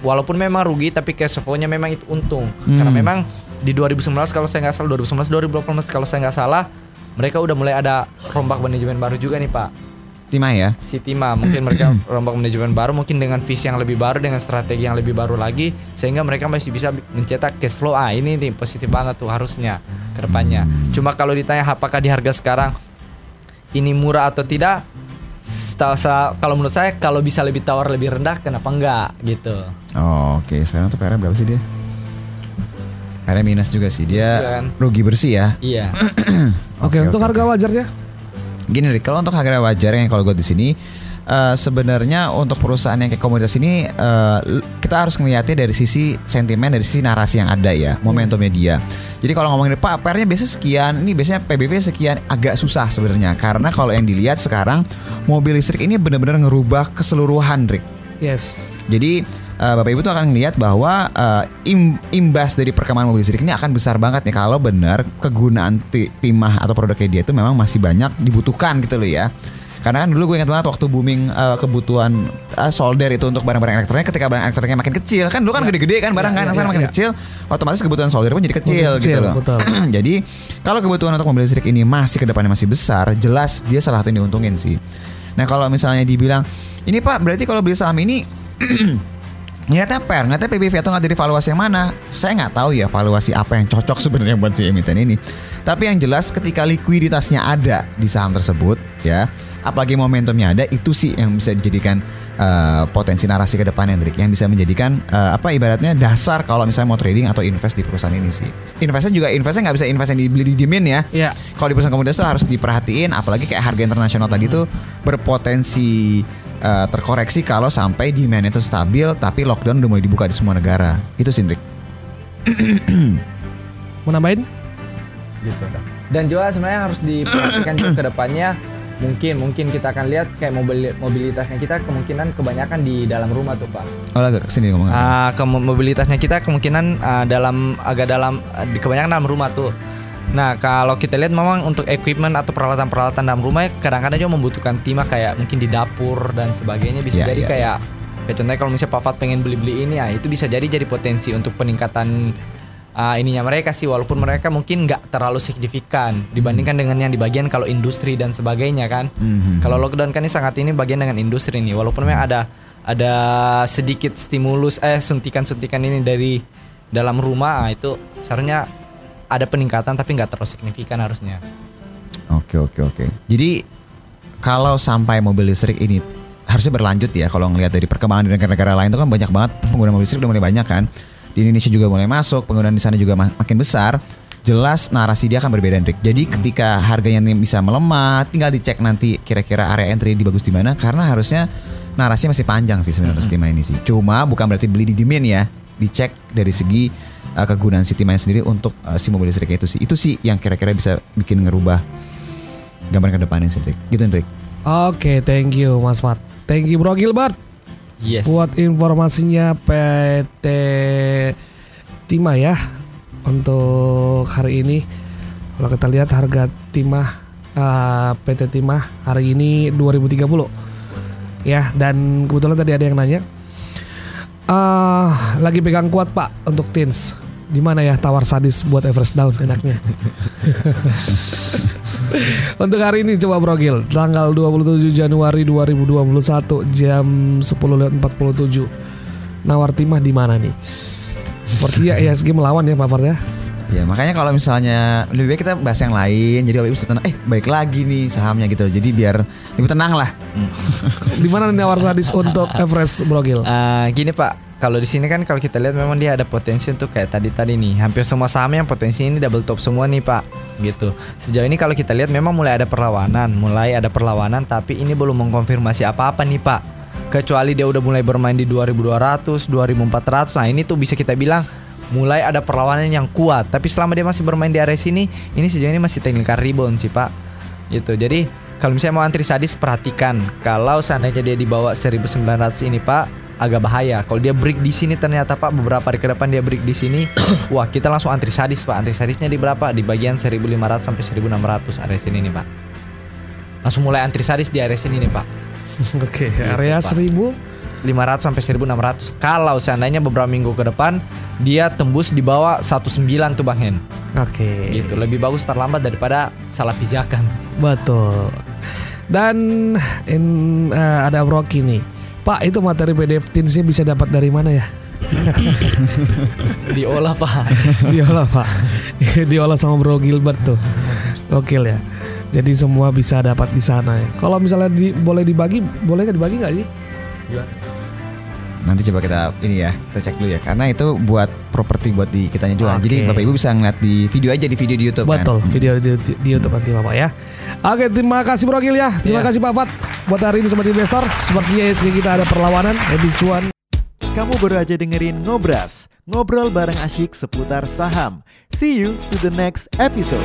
walaupun memang rugi tapi cash flow-nya memang itu untung. Karena memang di 2019 kalau saya nggak salah 2019 2018 kalau saya nggak salah mereka udah mulai ada rombak manajemen baru juga nih Pak. Tima ya. Si Tima mungkin mereka rombak manajemen baru mungkin dengan visi yang lebih baru dengan strategi yang lebih baru lagi sehingga mereka masih bisa mencetak cash flow ah ini nih positif banget tuh harusnya ke depannya. Cuma kalau ditanya apakah di harga sekarang ini murah atau tidak kalau menurut saya kalau bisa lebih tawar lebih rendah kenapa enggak gitu. Oh, oke. Sekarang tuh PR berapa sih dia? PR minus juga sih. Dia kan. rugi bersih ya. Iya. Oke, untuk harga wajarnya? Gini Rick, kalau untuk harga wajar yang kalau gue di sini eh, sebenarnya untuk perusahaan yang kayak komunitas ini l- kita harus melihatnya dari sisi sentimen, dari sisi narasi yang ada ya, momentum media. Jadi kalau ngomongin Pak, PR-nya biasanya sekian, ini biasanya PBB sekian agak susah sebenarnya karena kalau yang dilihat sekarang mobil listrik ini benar-benar ngerubah keseluruhan Rick. Yes. Jadi eh, Bapak Ibu tuh akan melihat bahwa eh, im- imbas dari perkembangan mobil listrik ini akan besar banget nih kalau benar kegunaan ti- timah atau produknya dia itu memang masih banyak dibutuhkan gitu loh ya. Karena kan dulu gue ingat banget waktu booming eh, kebutuhan eh, solder itu untuk barang-barang elektronik ketika barang elektroniknya makin kecil kan dulu kan gede-gede kan barang Ya, kan ya, sekarang ya, makin ya. kecil otomatis kebutuhan solder pun jadi kecil, Makin gitu kecil, loh. betul. Jadi kalau kebutuhan untuk mobil listrik ini masih ke depannya masih besar, jelas dia salah satu yang diuntungin sih. Nah kalau misalnya dibilang ini Pak berarti kalau beli saham ini Ngeliatnya per, ngeliatnya PBV atau ngeliat dari valuasi yang mana? Saya nggak tahu ya valuasi apa yang cocok sebenarnya buat si emiten ini. Tapi yang jelas ketika likuiditasnya ada di saham tersebut ya Apalagi momentumnya ada itu sih yang bisa dijadikan eh, potensi narasi ke depannya Drik Yang bisa menjadikan eh, apa ibaratnya dasar kalau misalnya mau trading atau invest di perusahaan ini sih. Investnya juga investnya nggak bisa invest yang dibeli di dimin ya. Iya. kalau di perusahaan komoditas tuh harus diperhatiin apalagi kayak harga internasional tadi tuh berpotensi eh, terkoreksi kalau sampai demand itu stabil tapi lockdown udah mulai dibuka di semua negara. Itu sih Indrik. Mau nambahin? gitu. Dan juga sebenarnya harus diperhatikan juga ke depannya. Mungkin mungkin kita akan lihat kayak mobil mobilitasnya kita kemungkinan kebanyakan di dalam rumah tuh pak. Oh agak ke sini ngomong Ah, ke mobilitasnya kita kemungkinan ah, dalam agak dalam ah, di kebanyakan dalam rumah tuh nah kalau kita lihat memang untuk equipment atau peralatan-peralatan dalam rumah kadang-kadang juga membutuhkan timah kayak mungkin di dapur dan sebagainya. Bisa Iya, jadi iya, kayak kayak contohnya kalau misalnya Pak Fat pengen beli-beli ini ya itu bisa jadi jadi potensi untuk peningkatan ah, ininya mereka sih. Walaupun mereka mungkin nggak terlalu signifikan dibandingkan dengan yang di bagian kalau industri dan sebagainya kan. Mhm. kalau lockdown kan ini sangat ini bagian dengan industri nih. Walaupun memang ada ada sedikit stimulus eh suntikan-suntikan ini dari dalam rumah ah, itu seharusnya ada peningkatan tapi nggak terlalu signifikan harusnya Oke oke oke. Jadi kalau sampai mobil listrik ini harusnya berlanjut ya kalau ngelihat dari perkembangan di negara-negara lain itu kan banyak banget pengguna mobil listrik udah mulai banyak kan. Di Indonesia juga mulai masuk, penggunaan di sana juga ma- makin besar. Jelas narasi dia akan berbeda Hendrik. Jadi ketika harganya ini bisa melemah, tinggal dicek nanti kira-kira area entry di bagus di mana karena harusnya narasi masih panjang sih sebenarnya untuk Stima ini sih. Cuma bukan berarti beli di demand ya. Dicek dari segi uh, kegunaan si Stima sendiri untuk uh, si mobil listriknya itu sih. Itu sih yang kira-kira bisa bikin ngerubah gambaran ke depannya sih, Hendrik. Gitu Hendrik. Oke, thank you Mas Mat. Thank you Bro Gilbert yes buat informasinya PT Timah ya untuk hari ini. Kalau kita lihat harga Timah eh, PT Timah hari ini 2030 ya dan kebetulan tadi ada yang nanya eh lagi pegang kuat Pak untuk Tins di mana ya tawar sadis buat Everest Down enaknya Untuk hari ini coba Bro Gil Tanggal 27 Januari 2021 Jam 10.47 Nawar timah di mana nih? Sepertinya ISG melawan ya paparnya Ya makanya kalau misalnya lebih baik kita bahas yang lain jadi Bapak Ibu bisa tenang. Eh baik lagi nih sahamnya gitu. Jadi biar lebih tenang lah. Di mana nih nawar sadis untuk Everest Bro Gil? Ah, gini Pak, kalau di sini kan kalau kita lihat memang dia ada potensi untuk kayak tadi tadi nih, hampir semua saham yang potensi ini double top semua nih Pak, gitu. Sejauh ini kalau kita lihat memang mulai ada perlawanan, mulai ada perlawanan, tapi ini belum mengkonfirmasi apa-apa nih Pak. kecuali dia udah mulai bermain di 2200, 2400. Nah, ini tuh bisa kita bilang mulai ada perlawanan yang kuat. Tapi selama dia masih bermain di area sini, ini sejauh ini masih technical rebound sih, Pak. Gitu. Jadi, kalau misalnya mau antri sadis perhatikan kalau seandainya dia dibawa 1900 ini, Pak, agak bahaya. Kalau dia break di sini ternyata Pak beberapa hari ke depan dia break di sini, wah kita langsung antri sadis Pak. Antri sadisnya di berapa? Di bagian 1500 sampai 1600 area sini nih Pak. Langsung mulai antri sadis di area sini nih Pak. Oke, area Pak. 1000 500 sampai 1600. Kalau seandainya beberapa minggu ke depan dia tembus di bawah 19 tuh Bang Hen. Oke. Gitu, lebih bagus terlambat daripada salah pijakan. Betul. Dan in, eh, ada Broki nih. Pak, itu materi PDF Teensnya bisa dapat dari mana ya? Diolah Pak. Diolah Pak. Diolah sama Bro Gilbert tuh. Gokil ya. Jadi semua bisa dapat di sana ya. Kalau misalnya di, boleh dibagi, boleh nggak dibagi nggak sih? Nanti coba kita ini ya, kita cek dulu ya. Karena itu buat properti buat di kitanya jual. Oke. Jadi Bapak Ibu bisa ngeliat di video aja di video di YouTube Betul, kan. video di, di- YouTube nanti Bapak ya. Oke, terima kasih Bro Gil ya. Terima Iya. kasih Pak Fat. Buat hari ini Sobat Investor, sepertinya ISG kita ada perlawanan, lebih cuan. Kamu baru aja dengerin Ngobras, ngobrol bareng asyik seputar saham. See you to the next episode.